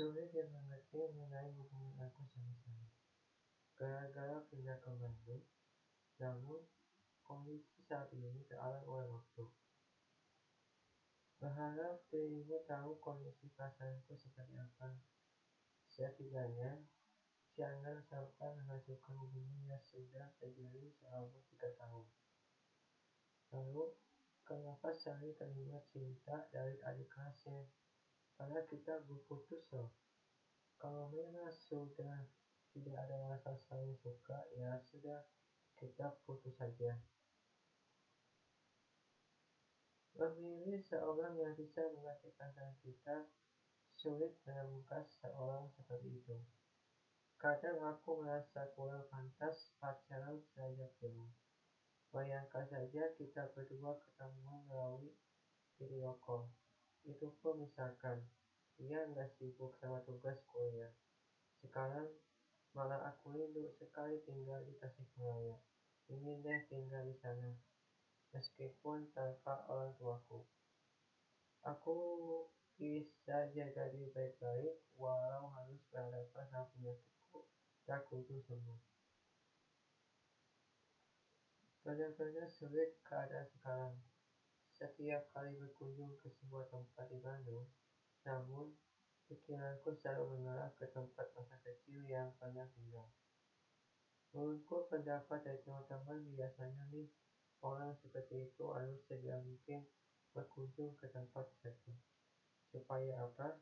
Sulit dia mengerti mengenai hubungan aku sama Sally. Gara-gara pindah ke Bandung, namun kondisi saat ini terhalang oleh waktu. Berharap dirimu tahu kondisi perasaanku seperti apa. Setidaknya, jangan sampai menghancurkan hubungan yang sudah terjalin selama tiga tahun. Lalu, kenapa Sally terima cinta dari adik kelasnya? Karena kita berputus loh. Kalau memang sudah tidak ada rasa saling suka, ya sudah, kita putus saja. Memilih seorang yang bisa mengerti perasaan kita, sulit menemukan seorang seperti itu. Kadang aku merasa kurang pantas pacaran jarak jauh. Bayangkan saja kita berdua ketemuan melalui video call. Itu pun misalkan dia nggak sibuk sama tugas kuliah. Sekarang malah aku rindu sekali tinggal di Tasikmalaya. Ingin deh tinggal di sana, meskipun tanpa orang tuaku. Aku bisa jaga diri baik-baik, walau harus berhadapan sama penyakitku tak kunjung sembuh. Benar-benar sulit keadaan sekarang. Setiap kali berkunjung ke sebuah tempat di Bandung, namun, pikiranku selalu mengarah ke tempat masa kecil yang pernah tinggal. Menurutku pendapat dari teman-teman biasanya nih, orang seperti itu harus segera mungkin berkunjung ke tempat tersebut. Supaya apa?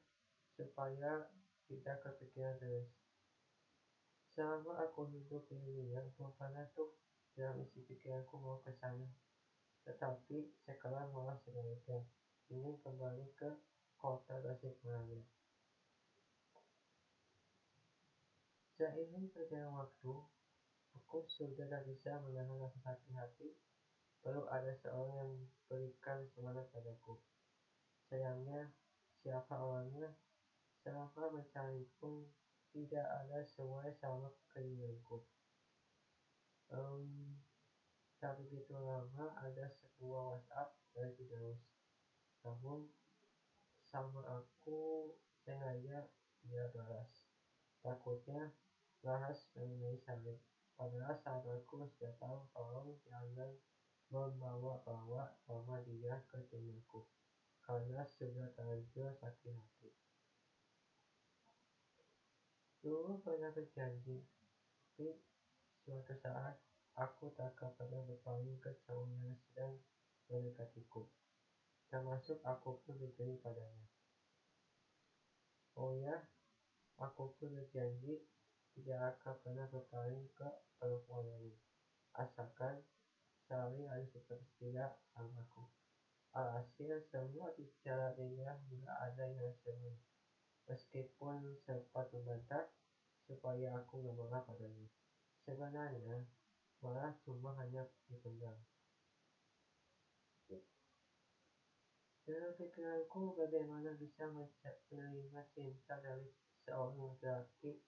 Supaya tidak kepikiran terus. Selama aku hidup di dunia, pernah tuh dalam isi pikiranku mau ke sana. Tetapi sekarang malah sebaliknya, ingin kembali ke kota Tasikmalaya. Seiring berjalan waktu, aku sudah tak bisa menahan rasa sakit hati. Perlu ada seorang yang berikan semangat padaku. Sayangnya, siapa orangnya? Selama mencari pun tidak ada sesuai sama keinginanku. Tak begitu lama ada sebuah WhatsApp dari Firdaus. Namun sama aku sengaja dia balas. Takutnya bahas mengenai Sally. Padahal sahabatku sudah tahu tolong jangan membawa-bawa nama dia ke temanku, karena sudah terlanjur sakit hati. Dulu pernah berjanji, tapi suatu saat aku tak akan pernah berpaling ke cowok yang sedang mendekatiku termasuk aku pun berjanji padanya. Oh ya, aku pun berjanji tidak akan pernah berpaling ke perempuan lain, asalkan tetap setia sama aku. Alhasil semua bicara dia tidak ada yang seru, meskipun sempat membantah supaya aku nggak marah padanya. Sebenarnya malah cuma hanya dipendam. Dalam pikiranku bagaimana bisa menerima cinta dari seorang laki-laki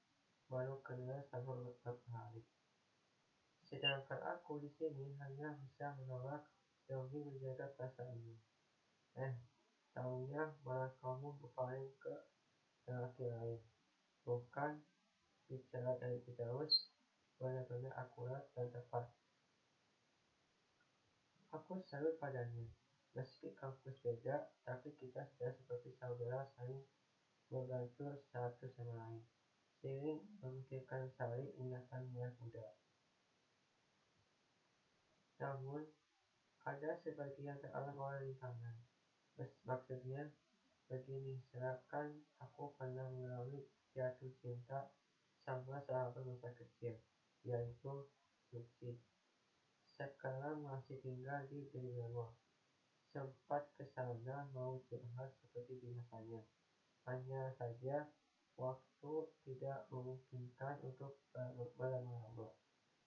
baru kenal sama beberapa hari. Sedangkan aku di sini hanya bisa menolak demi menjaga perasaanmu. Eh, tahunya malah kamu berpaling ke laki lain. Bukan bicara dari Firdaus benar-benar akurat dan tepat. Aku salut padanya. Meski kampus beda, tapi kita sudah seperti saudara saling membantu satu sama lain. Sering memikirkan Sally ingatan yang muda. Namun, ada sebagian terhalang oleh rintangan. Maksudnya, begini, silakan aku pernah mengalami jatuh cinta sama sahabat masa kecil, yaitu Suci. Sekarang masih tinggal di Delingo sempat ke sana mau curhat seperti biasanya. Hanya saja waktu tidak memungkinkan untuk berlama-lama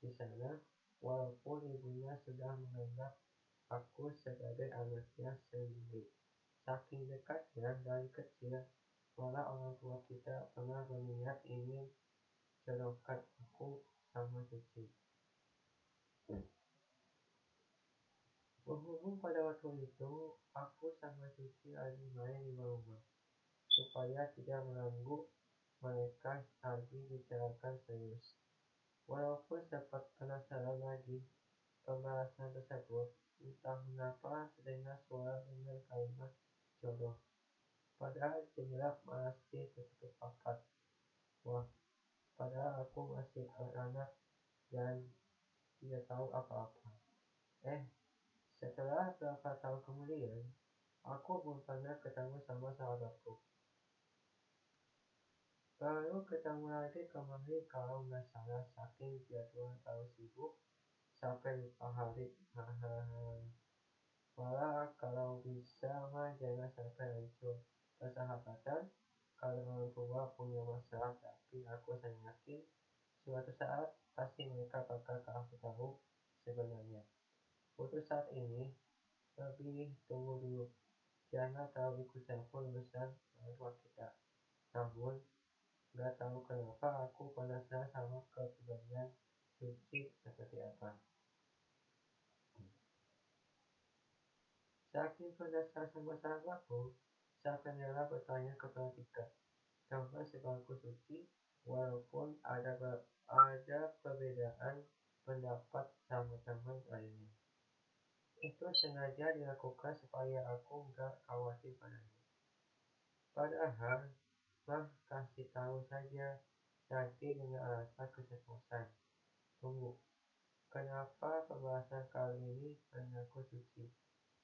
di sana, walaupun ibunya sudah menganggap aku sebagai anaknya sendiri. Saking dekatnya dari kecil, malah orang tua kita pernah berniat ingin jodohkan aku Cici. Berhubung pada waktu itu, aku sama Cici lagi main di rumah. supaya tidak mengganggu mereka lagi bicarakan serius. Walaupun sempat penasaran lagi pembahasan tersebut, entah mengapa terdengar suara dengan kalimat jodoh. Padahal jendela masih tertutup rapat. Wah, padahal aku masih anak dan tidak tahu apa-apa. Eh, setelah beberapa tahun kemudian, aku pun pernah ketemu sama sahabatku. Baru ketemu lagi kemarin kalau nggak salah saking jadwal tahu sibuk sampai lupa hari. Malah kalau bisa mah jangan sampai hancur persahabatan kalau tua punya masalah tapi aku sangat yakin suatu saat pasti mereka bakal kasih tahu sebenarnya. Untuk saat ini lebih tunggu dulu. Jangan terlalu ikut campur urusan orang kita. Namun Gak tahu kenapa aku penasaran sama kepribadian Suci seperti apa. Saking penasaran sama sahabatku, saya akan bertanya kepada Tika. Sama sebagus Suci, walaupun ada ada perbedaan pendapat sama teman lainnya. Itu sengaja dilakukan supaya aku nggak khawatir padanya. Padahal Mah kasih tahu saja nanti dengan alasan keceplosan. Tunggu, kenapa pembahasan kali ini mengaku suci?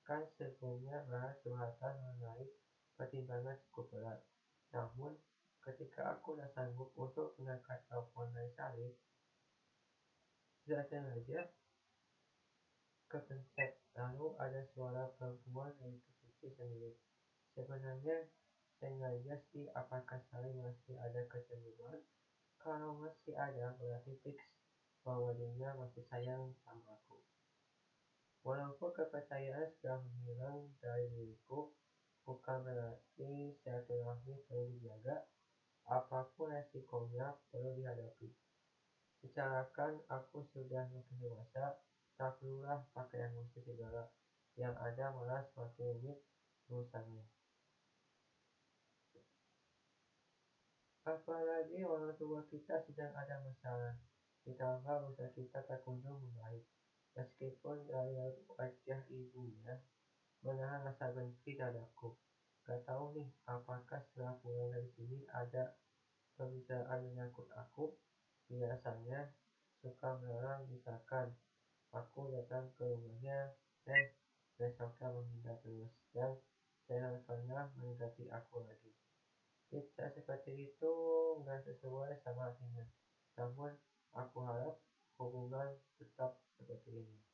Kan sebelumnya bahas curhatan mengenai pertimbangan cukup berat. Namun, ketika aku tidak sanggup untuk mengangkat telepon dari Salih, tidak sengaja kepencet lalu ada suara perempuan yaitu Suci sendiri. Sebenarnya sengaja sih apakah saling masih ada kecemburuan kalau masih ada berarti fix bahwa dia masih sayang sama aku. Walaupun kepercayaan sudah menghilang dari diriku bukan berarti silaturahmi perlu dijaga apa pun resikonya perlu dihadapi secara kan aku sudah makin dewasa tak perlulah pakai emosi segala yang ada malah semakin rumit urusannya Apalagi orang tua kita sedang ada masalah, ditambah usaha kita tak kunjung membaik. Meskipun dari wajah ibunya menahan rasa benci dadaku. Gak tahu nih, apakah setelah pulang dari sini ada pembicaraan menyangkut aku? Biasanya suka melarang misalkan aku datang ke rumahnya, eh besoknya menghindar terus dan jangan pernah mendekati aku lagi. Tidak seperti itu nggak sesuai sama hatinya. Namun, aku harap hubungan tetap seperti ini.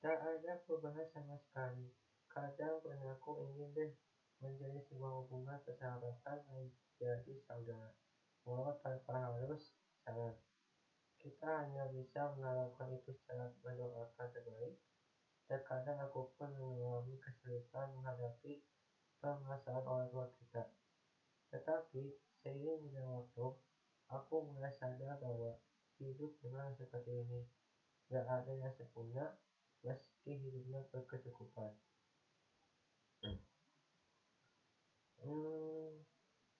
Tak ada perubahan sama sekali. Kadang aku ingin deh menjadi sebuah hubungan persahabatan menjadi saudara. Walau tanpa harus salah. Kita hanya bisa melakukan itu secara mendoakan terbaik. Terkadang aku pun mengalami kesulitan menghadapi permasalahan orang tua kita. Tetapi, seiring dengan waktu, aku mulai sadar bahwa hidup memang seperti ini. Gak ada yang sempurna, meski hidupnya berkecukupan. Hmm,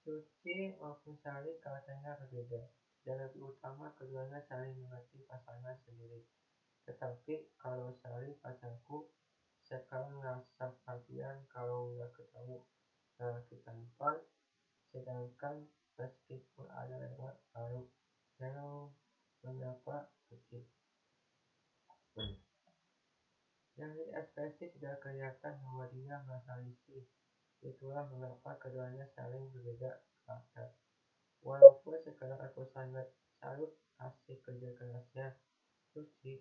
Suci maupun Sari katanya berbeda, dan lebih utama keduanya saling mengerti pasangan sendiri. Tetapi kalau Sari pacarku sekarang rasa perhatian kalau nggak ketemu nah kita empat sedangkan meskipun ada lewat lalu hello mengapa suci hmm. Dari ekspresi sudah kelihatan bahwa dia merasa risih itulah mengapa keduanya saling berbeda karakter walaupun sekarang aku sangat salut hasil kerja kerasnya Suci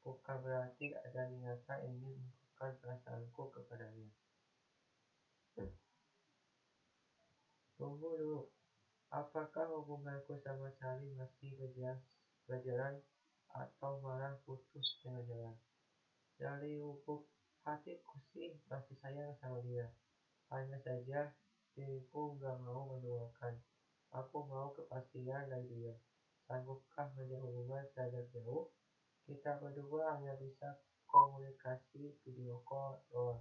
bukan berarti ada niatan ingin mengungkapkan perasaanku kepadanya. Tunggu dulu, apakah hubunganku sama Sari masih berjalan, berjalan atau malah putus dengan jalan? Dari lubuk hatiku sih masih sayang sama dia. Hanya saja diriku nggak mau mendoakan. Aku mau kepastian dari dia. Sanggupkah menjalin hubungan jarak jauh? Kita berdua hanya bisa komunikasi video call doang.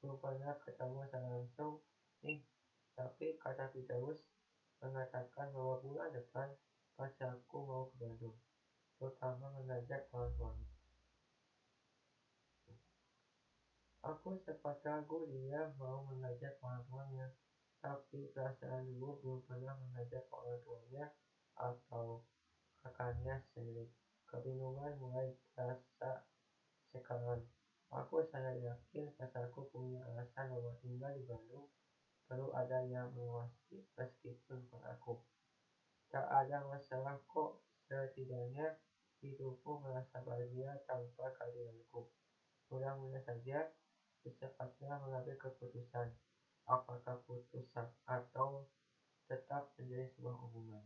belum ketemu secara langsung nih, tapi kata Firdaus mengatakan bahwa bulan depan pasti aku mau ke Bandung, terutama mengajak orang tuanya. Aku sempat ragu dia mau mengajak orang tuanya, tapi perasaan dulu belum pernah mengajak orang tuanya atau kakaknya sendiri. Kebingungan mulai terasa sekarang. Aku sangat yakin pacarku punya alasan bahwa tinggal di Bandung perlu ada yang mengawasi meskipun bukan aku. Tak ada masalah kok, setidaknya hidupku merasa bahagia tanpa kehadiranku. Mudah-mudahan saja secepatnya mengambil keputusan, apakah putus atau tetap menjadi sebuah hubungan.